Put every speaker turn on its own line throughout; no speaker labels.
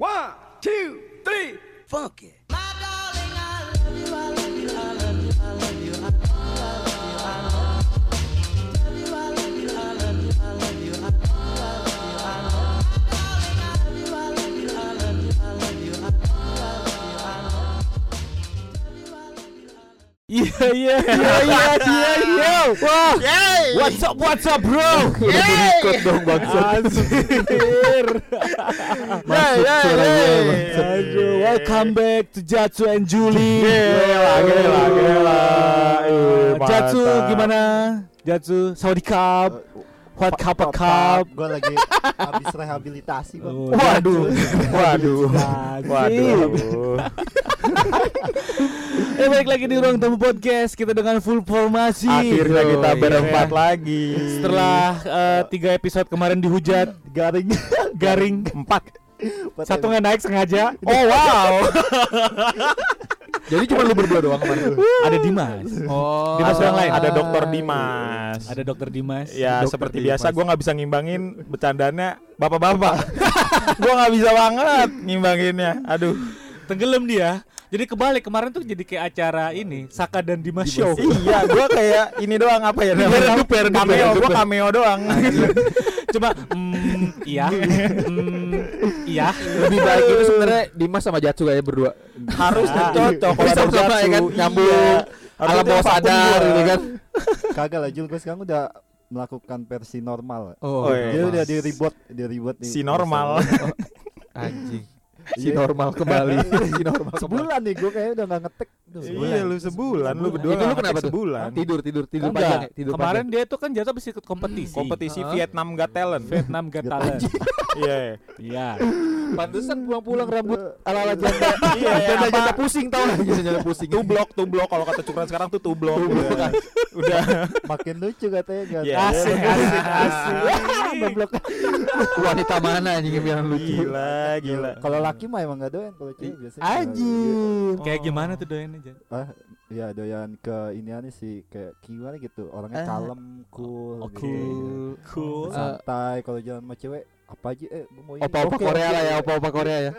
One, two, three, funky.
Iya iya iya iya iya iya. Wah. What's up what's up bro?
Ikut dong bangsa.
Anjir.
Masuk suara gue bangsa.
Aduh, welcome back to Jatsu and Julie.
Gila, gila, gila.
Jatsu gimana? Jatsu, Saudi Cup. What cup a cup?
Gue lagi habis rehabilitasi bang.
Oh,
Waduh, waduh, waduh.
Eh balik lagi di ruang tamu podcast kita dengan full formasi.
Akhirnya kita berempat
iya.
lagi.
Setelah eh, tiga episode kemarin dihujat
Garing.
garing
empat.
satu nggak naik sengaja.
Oh wow.
Jadi cuma lu berdua doang kemarin.
Ada Dimas.
Oh.
Dimas
ada,
yang lain.
ada Dokter Dimas.
Ada Dokter Dimas.
Ya
Dokter
seperti
Dimas.
biasa gue nggak bisa ngimbangin bercandanya bapak-bapak. gue nggak bisa banget ngimbanginnya. Aduh.
Tenggelam dia. Jadi kebalik kemarin tuh jadi kayak acara ini Saka dan Dimas show.
iya, gue kayak ini doang apa ya namanya?
redup ya, redup ya,
cameo,
ya.
cameo doang.
Cuma mm, iya, mm, iya.
Lebih baik itu sebenarnya Dimas sama Jatsu kayaknya berdua.
Harusnya cocok kalau ada
Sama-sama ya kan,
Jatsu.
nyambung.
Iya.
Alam bawah sadar
gua.
gitu kan.
Kagak lah Jul, gue sekarang udah melakukan versi normal.
Oh, iya.
Dia udah di reboot, di reboot nih.
Si normal.
Anjing. Si normal kembali. Si normal.
Sebulan nih gue kayaknya udah gak ngetek. Duh,
Iya lu sebulan, lu berdua
Itu lu kenapa tuh?
sebulan.
Tidur tidur tidur
Enggak.
panjang tidur
Kemarin
panjang.
dia tuh kan jatuh habis ikut kompetisi.
Kompetisi? Vietnam Got Talent.
Vietnam Got Talent.
Iya.
Iya.
Pantesan pulang-pulang rambut ala-ala janda.
Iya,
janda janda pusing tau lah janda pusing.
Tublok, tublok kalau kata cukuran sekarang tuh tublok. Udah. Udah.
Makin lucu katanya kan.
Iya.
Asik, asik, asik.
Goblok.
Wanita mana anjing yang bilang lucu?
Gila, gila.
Kalau laki mah emang gak doyan kalau cewek biasanya.
Anjing.
Kayak gimana tuh doyan aja?
Ah, ya doyan ke ini aneh sih kayak gimana gitu. Orangnya
Ah.
kalem, cool.
Oh,
gitu.
cool. Cool.
Eh,
Santai kalau jalan sama cewek apa aja eh gue mau ini
Opa-opa
Oke,
Korea
oke.
lah ya, opa-opa Korea ya.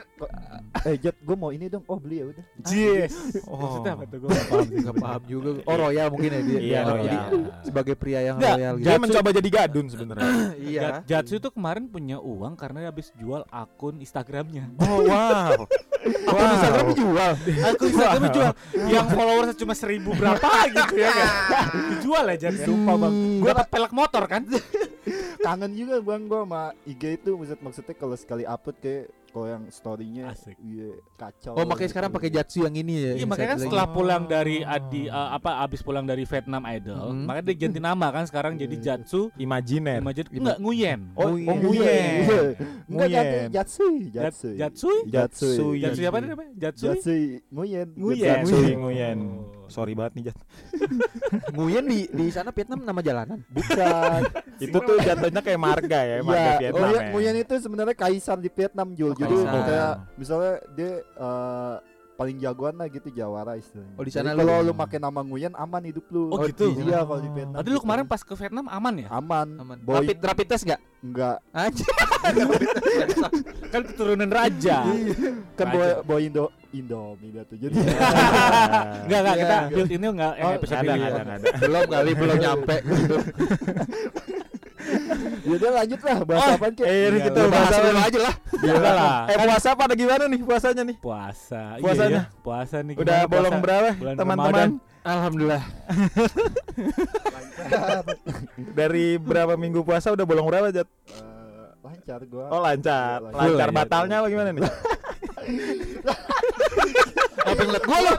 eh Jet gue mau ini dong oh beli ya udah
Yes.
Oh.
Maksudnya apa tuh gue nggak paham.
Gak paham juga. Oh royal mungkin ya dia.
Iya, royal.
Jadi sebagai pria yang
Nggak,
royal gitu.
Dia mencoba jadi gadun sebenarnya.
Iya.
Jat- Jatsu tuh kemarin punya uang karena dia habis jual akun Instagramnya.
Oh wow.
Akun Instagram dijual.
Akun Instagramnya jual yang followersnya cuma seribu berapa gitu ya kan? Dijual aja kan.
Sumpah, Bang.
Gue dapat pelek motor kan?
kangen juga bang gue sama IG itu maksud maksudnya kalau sekali upload kayak kalau yang storynya
Asik.
iya kacau
Oh makanya sekarang pakai Jatsu yang ini ya.
Iya makanya kan setelah pulang dari adi uh, apa abis pulang dari Vietnam Idol,
Mhm.
makanya dia ganti nama kan sekarang jadi Jatsu
Imajiner.
Imagine enggak Nguyen.
Oh, oh
Iya,
Nguyen.
iya. enggak
Nguyen.
jadi Jatsui
Jat-
Jatsui
Jatsui?
Jatsui
Jatsu apa namanya? Jatsu?
Jatsui Nguyen
Nguyen.
Nguyen.
Oh.
Sorry banget nih Jat.
Nguyen di di sana Vietnam nama jalanan.
bukan
Itu tuh jatuhnya kayak marga ya, marga
Iya,
Vietnam
Nguyen,
ya.
Nguyen itu sebenarnya kaisar di Vietnam Jul.
Oh,
Jadi kayak misalnya dia eh, paling jagoan lah gitu jawara istilahnya.
Oh, di sana lu-
kalau lu pakai nama Nguyen aman hidup lu.
Oh, gitu?
Iya kalau di Vietnam.
Tadi lu
gitu.
kemarin pas ke Vietnam aman ya?
aman.
Aman.
Boy
Rapid rapid test enggak?
enggak.
Anjing.
Kan keturunan raja.
Kan
Raja.
boy boy Indo Indomie dia tuh. Jadi
Enggak enggak
Iya.
kita build ini enggak
Oh,
episode
Ada,
ini.
belum kali belum nyampe gitu.
ya udah lanjut lah bahas
Oh,
apaan Ki?
Eh, ini
Iya,
kita
lu
bahas apa
aja lah.
Biasa lah.
Eh puasa pada gimana nih puasanya nih?
Puasa. Iya,
Puasanya?
iya. Puasa nih.
Udah bolong berapa teman-teman?
Alhamdulillah.
Dari berapa minggu puasa udah bolong berapa Jat?
Eh, lancar gua.
Oh lancar.
Lancar.
Lancar
Iya,
batalnya apa gimana nih?
Apa ngeliat gua lu?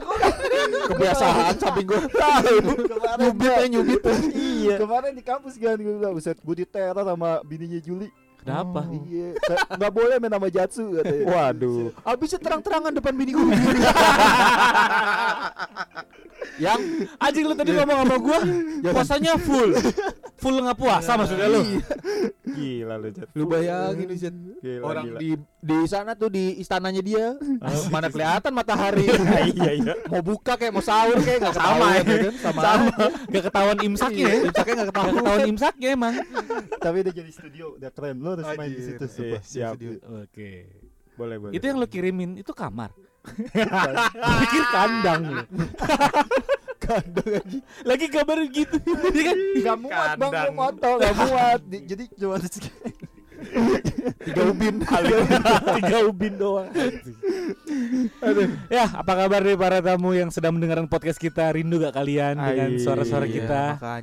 Kebiasaan samping gua.
Kemarin
Nyubit ya nyubit.
Iya. Kemarin di kampus kan gue bilang, "Buset, gue diteror sama bininya Juli."
Kenapa?
Iya, Ka- nggak boleh main nama Jatsu katanya.
Waduh.
Abisnya terang-terangan depan bini gua. yang
Anjing lu tadi ngomong sama gua puasanya full. Full nggak puasa maksudnya lu?
Gila lu Jat.
lu bayangin Zen.
Gila,
orang
gila.
di di sana tuh di istananya dia mana kelihatan matahari
iya iya.
mau buka kayak mau sahur kayak nggak
Sama ya.
ya kan? sama,
Sama. Gak ketahuan imsaknya ya.
imsaknya nggak
Gak
ketahuan
ketahuan imsaknya emang.
Tapi udah jadi studio, udah keren. Lo harus main di situ
Iya, siap.
Oke.
Boleh, boleh.
Itu yang lo kirimin itu kamar. Pikir kandang lo.
Kandang aja.
Lagi gambar gitu. Iya kan?
Gak muat bang,
Kandang.
gua moto gak muat. Di- Jadi cuma segini.
Tiga ubin.
Tiga ubin doang. Aduh. Ya, apa kabar nih para tamu yang sedang mendengarkan podcast kita? Rindu gak kalian dengan
Ai,
suara-suara
Iya,
kita?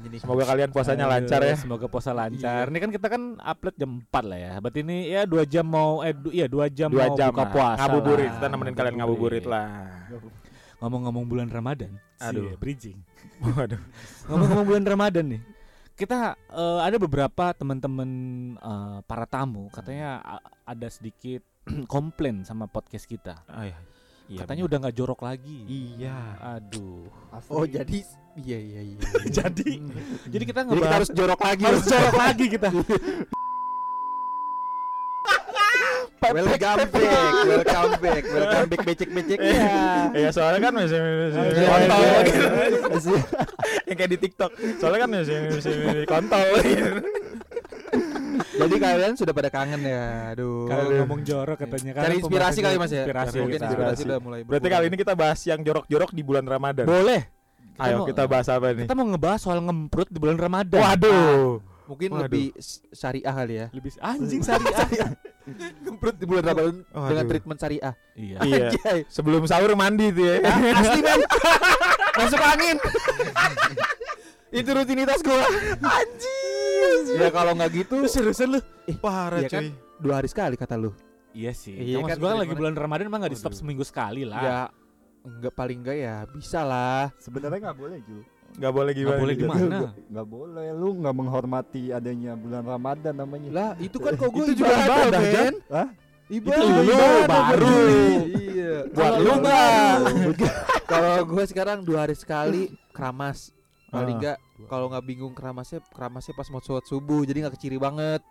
Nih.
Semoga kalian puasanya
Aduh,
lancar ya.
Semoga puasa lancar. Ini kan kita kan upload jam 4 lah ya. Berarti ini ya dua jam mau eh du, iya dua jam
Dua
mau
jam
buka
lah.
puasa.
Ngabuburit, kita nemenin kalian ngabuburit lah.
Ngomong-ngomong bulan Ramadan.
Aduh.
Cie, bridging.
Waduh.
Ngomong-ngomong bulan Ramadan nih. Kita eh, ada beberapa teman-teman eh, para tamu katanya a- ada sedikit komplain sama podcast kita.
Ah, iya. Iya,
katanya
benar.
udah nggak jorok lagi.
Iya.
Aduh.
Oh jadi iya iya iya.
jadi jadi kita
Jadi kita
ngebahas
harus jorok lagi.
harus jorok lagi kita.
welcome back, welcome back, welcome back becek-becek ya.
Iya soalnya kan masih masih
Iya,
masih kontol
iya,
gitu. Yang kayak di TikTok. Soalnya kan masih masih masih kontol.
Jadi kalian sudah pada kangen ya. Aduh.
Kalau ngomong jorok katanya kan
Cari inspirasi kali Mas ya.
Inspirasi
Mungkin
kita.
inspirasi udah mulai.
Berarti kali ini kita bahas yang jorok-jorok di bulan Ramadan.
Boleh.
Ayo
mau-
kita bahas apa nih?
Kita mau ngebahas soal ngemprut di bulan Ramadan.
Waduh.
mungkin
Waduh.
lebih syariah kali ya.
Lebih anjing syariah.
Ngemprut di bulan Ramadan
Waduh.
dengan treatment syariah.
iya.
Iya.
Anjay.
Sebelum sahur mandi tuh ya.
Asli men. Masuk angin. Itu rutinitas gua. Anjing. Ya kalau nggak gitu
Lu seriusan lu?
Parah
Iya kan?
cuy.
dua hari sekali kata lu.
Iya sih.
Iya
Iya
kan,
kan gua lagi
treatment-
bulan Ramadan emang enggak di stop seminggu sekali lah.
Ya enggak paling enggak ya bisa lah.
Sebenarnya nggak boleh Ju.
Gak boleh gimana?
Nggak boleh
gitu.
gimana?
Nggak boleh. Lu nggak menghormati adanya bulan Ramadan namanya.
Lah itu kan kok gue
Itu juga ibadah.
Hah?
Ibadah.
Itu lu baru.
Iya.
Buat lu
enggak. Kalau gue sekarang dua hari sekali keramas. Paling
Ah.
enggak kalau nggak bingung keramasnya keramasnya pas mau sholat subuh jadi nggak keciri banget.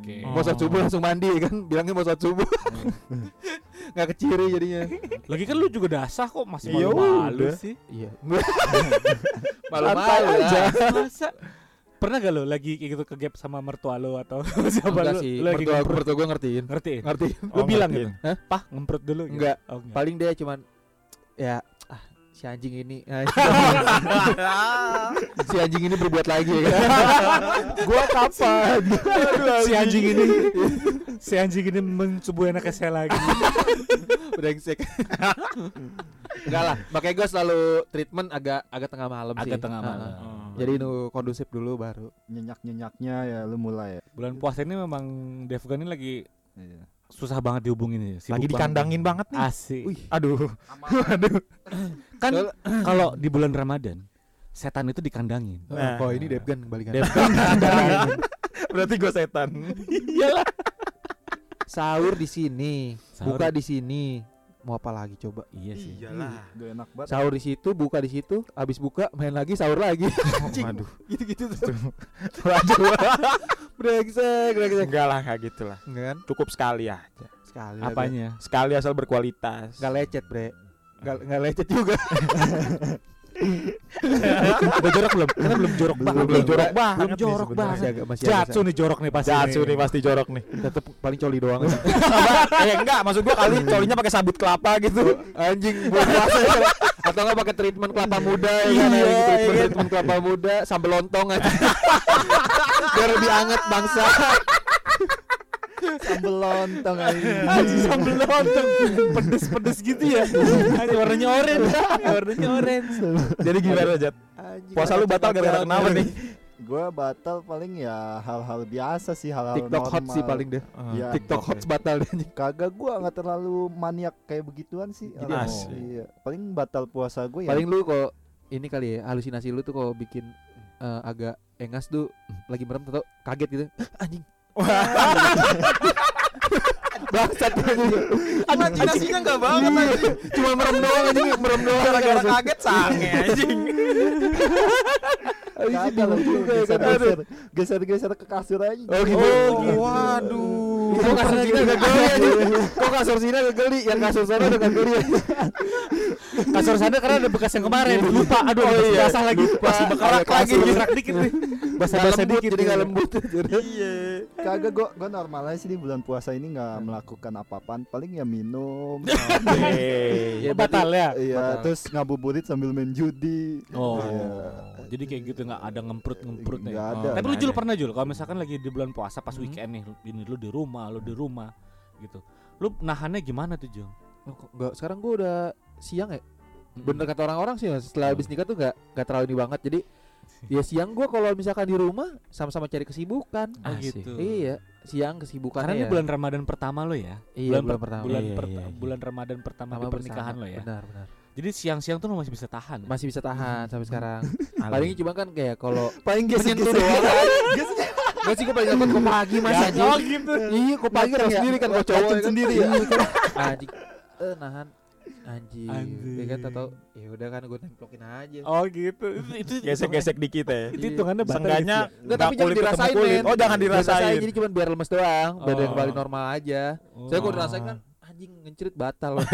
Oke.
Mau sholat subuh langsung mandi kan bilangnya mau sholat subuh. nggak keciri jadinya.
Lagi kan lu juga dasar kok masih
Iya
malu-malu
udah.
sih.
Iya.
Santai
Malu-malu
aja.
Masa Pernah gak lo lagi kayak gitu ke gap sama mertua lo atau siapa
Enggak
lu?
sih.
Lu lagi
Mertua mertua gue ngertiin.
Ngertiin?
Ngerti.
Lu
Oh,
bilang
ngertiin.
gitu? Pah ngemprut dulu gitu?
Enggak.
Oh, enggak.
Paling dia cuman ya si anjing ini. Si anjing ini. Berbuat lagi ya kan?
Gua kapan?
si anjing. ini. Si anjing ini mencubuh anaknya saya lagi.
Brengsek. Enggak lah makanya gue selalu treatment agak agak tengah malam sih.
agak tengah
Ah,
malam.
Ah. jadi nu kondusif dulu baru.
Nyenyak-nyenyaknya ya lu mulai ya.
bulan puasa ini memang Devgan ini lagi
Iya.
Susah banget dihubungin ya sibuk
Lagi
banget.
dikandangin banget nih.
asik
Wih.
Aduh.
kan
Soal-
kalau di bulan Ramadan setan itu dikandangin
Nah.
oh ini Devgan balikan
dikandangin
Berarti gue setan.
iyalah
sahur di sini
Sahur.
buka di sini mau apa lagi coba
iya sih
Iyalah.
Gak enak banget.
sahur di situ buka di situ habis buka main lagi sahur lagi
Waduh.
gitu-gitu tuh
Waduh.
brengsek brengsek
Enggak lah kayak gitu lah.
kan
Cukup sekali aja.
sekali
apanya
Sekali asal berkualitas.
nggak lecet bre nggak nggak lecet juga
udah jorok belum? Kita belum jorok banget.
Belum jorok banget
belum jorok banget. Jatsu nih jorok nih pasti
Jatsu nih. pasti jorok nih.
tetep paling coli doang.
Eh enggak, maksud gua kali colinya pakai sabut kelapa gitu.
anjing buat atau nggak pakai treatment kelapa muda ya kan?
Iya,
gitu,
iya
treatment, treatment kelapa muda sambal lontong aja. Biar lebih anget bangsa
Sambel lontong aja.
Anjing sambel lontong pedes-pedes gitu ya. Warnanya orange. warnanya orange.
Jadi gimana, Jat? Puasa lu batal gara-gara kenapa nih?
Gua batal paling ya hal-hal biasa sih, hal-hal
TikTok hot sih paling deh
Iya.
TikTok hot batal deh
Kagak gua nggak terlalu maniak kayak begituan sih.
Gitu.
Oh. Iya. Paling batal puasa gue ya.
paling lu kok ini kali ya halusinasi lu tuh kalau bikin eh, agak engas tuh lagi merem atau kaget gitu anjing bangsat
Imajinasinya enggak banget anjing.
cuma merem doang anjing merem doang
Gara-gara kaget sange anjing.
Kagak lah,
juga ya kan
geser, geser, geser ke kasur aja.
Oh, gitu.
Oh, waduh.
Kok kasur sini agak geli anjing Kok kasur sini agak geli Yang kasur sana udah agak geli anjing.
Kasur sana karena ada bekas yang kemarin. Lupa. Aduh,
Oh,
masih
iya.
basah lagi.
Lupa.
Masih
Ada
lagi. Gerak dikit nih. Basah-basah dikit.
Jadi
nih.
gak lembut
Iya.
Kagak gua gua normal aja sih di bulan puasa ini nggak melakukan apa-apaan, paling ya minum.
Ya,
Oh, batal ya.
Iya,
Batal.
terus ngabuburit sambil main judi.
Oh.
Iya.
Jadi kayak gitu nggak ada ngemprut-ngemprut nih.
Nggak
Oh.
ada.
Tapi lu Jul pernah Jul kalau misalkan lagi di bulan puasa pas
Hmm.
weekend nih ini lu di rumah, lu di rumah gitu. Lu nahannya gimana tuh Jul?
Oh, kok nggak sekarang gua udah siang ya
Hmm.
bener kata orang-orang sih Mas, setelah
Oh.
habis nikah tuh nggak nggak terlalu ini banget jadi ya siang gua kalau misalkan di rumah sama-sama cari kesibukan
Oh
Asik.
gitu.
iya siang kesibukan
Karena ini
ya.
bulan Ramadan pertama lo ya.
iya bulan,
per-
pertama
Bulan,
Iya,
per-
iya, iya.
bulan Ramadan pertama
Sama
di pernikahan
bersama.
lo ya.
benar benar
Jadi siang-siang tuh lo masih bisa tahan.
masih bisa tahan sampai sekarang
Alim.
paling cuma kan kayak kalau
Paling
menyentuh doang Gak sih gue paling takut kok pagi mas anjing
oh gitu.
Iya kok pagi
ya?
sendiri kan kok cowok kan
sendiri ya?
Iya kan Anjing Eh nahan Anjing
Anjing.
Ya kan tau Ya udah kan gue templokin aja
Oh gitu. Itu
Gesek-gesek dikit ya.
Itu hitungannya batal
Seenggaknya
gitu
Enggak tapi jangan dirasain
kulit.
men
Oh jangan dirasain.
Jadi cuma biar lemes doang
Oh.
kembali normal aja
ya?
Saya kalau
Oh.
dirasain kan Anjing ngencrit batal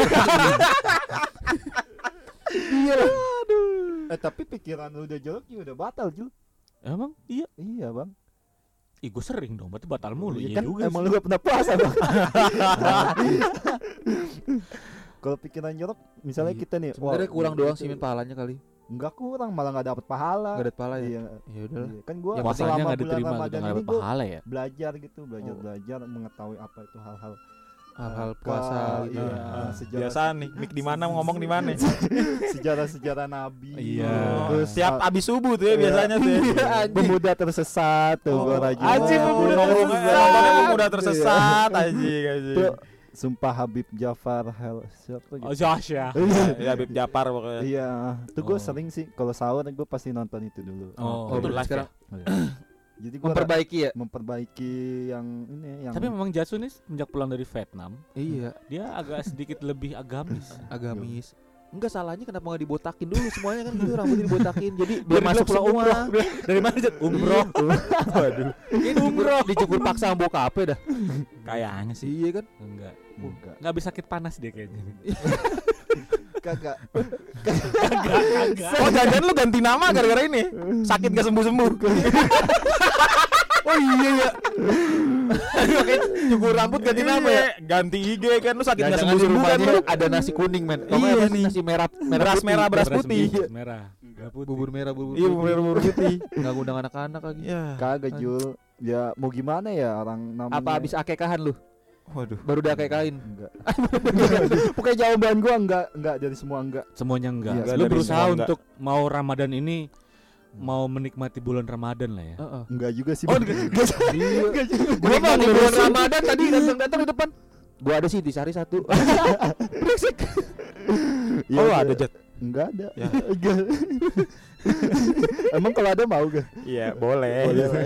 Iya lah
Eh tapi pikiran lu udah jelek juga udah batal, Jul.
Emang iya.
Iya, Bang.
Ih gue sering dong, berarti batal mulu.
Iya
Iya
kan
juga
emang lu gak pernah puasa, Bang. Kalau pikiran jorok, misalnya
Iya.
kita nih,
Sebenarnya kurang doang sih pahalanya kali
Enggak kurang, malah gak dapet pahala.
Gak ada pahala ya
Iya.
Ya udahlah
Iya, Kan gua
Yang
Puasanya
selama
nggak
bulan
diterima gitu,
Ramadan
nggak
ini
dapat
gua
pahala ya.
belajar gitu, belajar
Oh.
belajar mengetahui apa itu hal-hal
Hal-hal
Apa,
puasa gitu
iya,
Ah,
sejarah-
Biasa nih, mik di mana ngomong di mana.
sejarah-sejarah nabi.
Iya.
Terus
Tiap
ah,
abis subuh tuh ya
Iya.
biasanya tuh. ya.
Iya, pemuda tersesat tuh
Oh,
gua rajin. Banget.
pemuda tersesat. Pemuda tersesat anjing anjing.
Sumpah Habib Jafar Hel siapa
Oh
gitu.
Josh ya.
Ya Habib Japar pokoknya.
Iya, tuh gue
Oh.
sering sih kalau sahur gue pasti nonton itu dulu.
Oh,
Oh,
itu live
sekarang
ya?
Jadi gue
Memperbaiki ya
memperbaiki yang ini yang
Tapi memang Jasu nih semenjak pulang dari Vietnam,
Iya
dia agak sedikit lebih agamis.
agamis Enggak salahnya kenapa nggak dibotakin dulu semuanya kan gitu rambutnya dibotakin jadi
Dari
masuk semua.
umroh. Dari mana Jat? Umroh.
Waduh.
Ini dicukur, dicukur paksa sama bokapnya dah.
Kayaknya sih.
Iya kan?
Enggak.
enggak
Enggak bisa sakit panas dia kayaknya.
kagak
Oh jangan lu ganti nama gara-gara ini. Sakit gak sembuh-sembuh.
Oh iya ya. Pakai cukur rambut ganti nama ya.
Iya, Ganti IG kan lu sakit gak
Jangan-jangan di
sembuh-sembuh kan
ada nasi kuning men.
Iya
Iya
nih.
Nasi merah,
Beras
putih.
merah, beras putih.
bubur merah. Merah putih.
Bubur merah, bubur
Iya bubur bubur putih.
Enggak ngundang anak-anak lagi.
Iya.
kagak Jul. Ya mau gimana ya orang namanya
Apa habis akekahan lu?
Waduh.
Baru udah akekahin.
enggak. Pokoknya jawaban gua enggak enggak dari semua enggak.
Semuanya enggak.
Iya,
Lu berusaha
enggak.
untuk mau Ramadan ini mau menikmati bulan Ramadan lah ya.
Heeh.
Enggak juga sih.
Oh, enggak.
Iya. Enggak juga.
Gua mau di bulan Ramadan tadi datang-datang di depan. Gua ada sih di sari satu.
Iya,
Oh
iya.
ada Jat.
Enggak ada.
Ya.
Enggak. Emang kalau ada mau gak?
Iya boleh.
Boleh lah.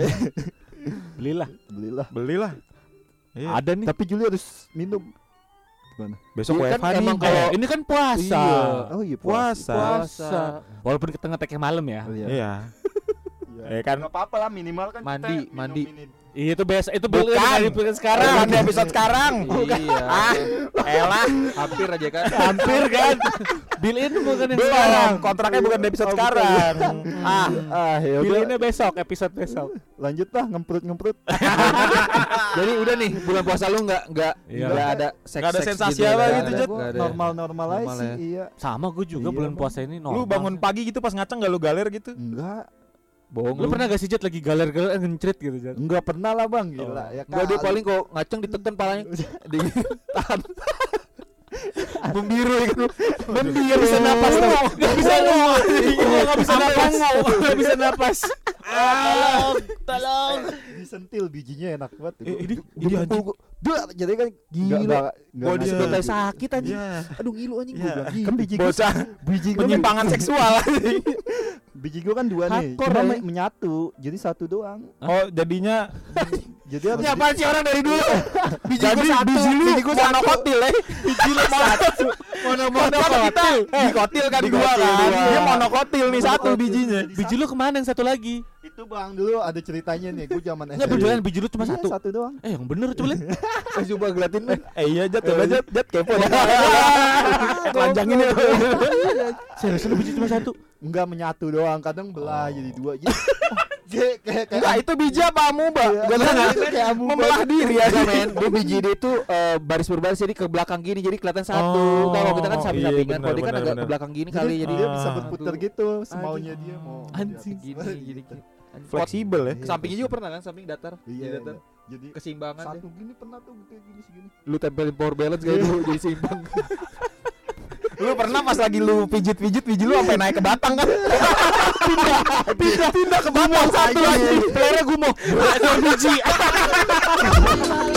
Belilah.
Belilah.
Belilah. Iya.
Ada nih.
Tapi Juli harus minum. Gimana?
Besok
kan
WFH nih.
emang
Eh,
kalau-
ini kan puasa.
Iya.
Oh iya
Puasa.
Puasa. Walaupun kita ngeteknya malam ya.
Oh, iya.
Iya.
Iya.
Ya kan.
Nggak apa-apa lah minimal kan
Mandi,
kita
mandi.
minum ini.
Iya itu biasa itu
Bukan.
bukan episode sekarang.
Bukan di episode sekarang.
Iya.
Ah, elah.
Hampir aja kan.
Hampir kan. Bill in bukan yang sekarang.
Kontraknya bukan di episode
Oh,
sekarang.
Ah,
Ah, ya
Bill innya besok, episode besok.
Lanjut lah ngemprut-ngemprut.
Jadi udah nih bulan puasa lu nggak nggak
Iya.
nggak ada seks
Nggak ada sensasi apa
nggak
gitu, Jet?
nggak ada.
Normal-normal aja
Normal
sih,
ya.
iya.
Sama gue juga
Iya,
bulan puasa ini normal.
Lu bangun pagi gitu pas ngaceng gak lu galer gitu?
Enggak.
Bohong
Lu pernah gak sih Jet lagi galer-galer eh, ngencrit gitu Jet?
Enggak pernah lah, Bang. Gila,
Oh.
ya
Enggak dia paling kok ngaceng ditekan palanya ditahan. Membiru ya kan.
Membiru bisa napas tuh. Gak bisa ngomong. Gak bisa napas. Gak bisa napas. Tolong, tolong.
disentil bijinya enak banget.
Eh, ini-
Gua-
ini
gua
anjing.
gua- Duh, jadi kan
Gila.
enggak enggak enggak
dia-
Sebelum
biji.
sakit anjing.
Iya.
Aduh ngilu anjing
Iya.
gua bilang.
Kan biji gua
Bocah
biji gua
penyimpangan seksual.
biji gua kan dua nih. Cuma
ya.
me- menyatu. Jadi satu doang.
Oh, jadinya
Jadi harus
Ini apaan sih orang dari dulu? Biji
jadi
gua satu.
biji lu
Biji gua satu.
monokotil ya.
Biji lu satu. Mono mono
kita dikotil kan dua kan.
dua.
Dia monokotil nih satu
Monokotil.
bijinya.
Biji lu ke mana yang satu lagi?
Itu Bang dulu ada ceritanya nih. Gua zaman
Enggak beneran biji lu cuma
Iya,
satu.
satu doang.
Eh yang bener coba lihat.
Eh, coba gelatin men.
Eh iya Jat, coba Jat, Jat kepo. Telanjangin ya.
Serius lu biji cuma satu.
Enggak menyatu doang, kadang belah jadi dua. Jadi, kayak kayak
Enggak, itu biji apa amuba?
Iya,
Gak tahu
itu kayak amuba.
Membelah diri ya,
Enggak men, dia biji dia itu eh, baris berbaris jadi ke belakang gini jadi kelihatan satu.
Oh,
Kalau kita kan
iya,
samping-sampingan, kalau dia kan agak ke belakang gini kali jadi
dia bisa berputar gitu semaunya dia mau
Anjing.
gini jadi
Fleksibel ya.
Sampingnya juga pernah kan, samping datar.
Iya,
datar.
iya. Jadi
Keseimbangan deh.
satu gini pernah tuh kayak gini segini.
Lu tempelin power balance kayak dulu jadi seimbang.
Lu pernah pas lagi lu pijit-pijit biji lu sampai naik ke batang kan? pindah, pindah, pindah ke batang satu lagi.
Playernya gumoh. Ada biji.